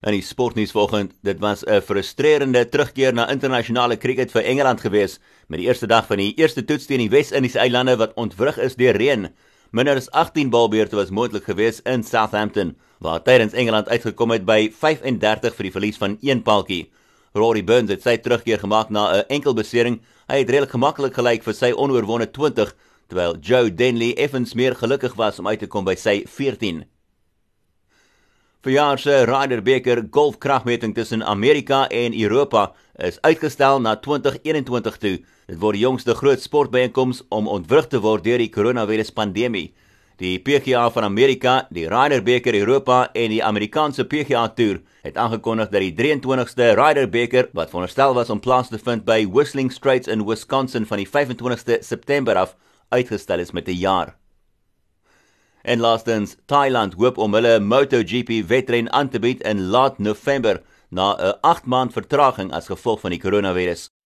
In die sportnuus vanoggend, dit was 'n frustrerende terugkeer na internasionale krieket vir Engeland gewees met die eerste dag van die eerste toets teen die Wes-Indiese eilande wat ontwrig is deur reën. Minder as 18 balbeurte was moontlik gewees in Southampton, waar tydens Engeland uitgekom het by 35 vir die verlies van een paaltjie. Rory Burns het sy terugkeer gemaak na 'n enkel besering. Hy het redelik gemaklik gelyk vir sy onoorwonde 20, terwyl Joe Denley effens meer gelukkig was om uit te kom by sy 14. Verjaar se Ryder Beker golfkragmeting tussen Amerika en Europa is uitgestel na 2021 toe. Dit word die jongste groot sportbyeenkoms om ontwrig te word deur die koronaviruspandemie. Die PGA van Amerika, die Ryder Beker Europa en die Amerikaanse PGA Tour het aangekondig dat die 23ste Ryder Beker wat veronderstel was om plaas te vind by Whistling Straits in Wisconsin van die 25ste September af uitgestel is met 'n jaar. En laastens, Thailand hoop om hulle MotoGP wedren aan te bied in laat November na 'n 8 maand vertraging as gevolg van die koronavirus.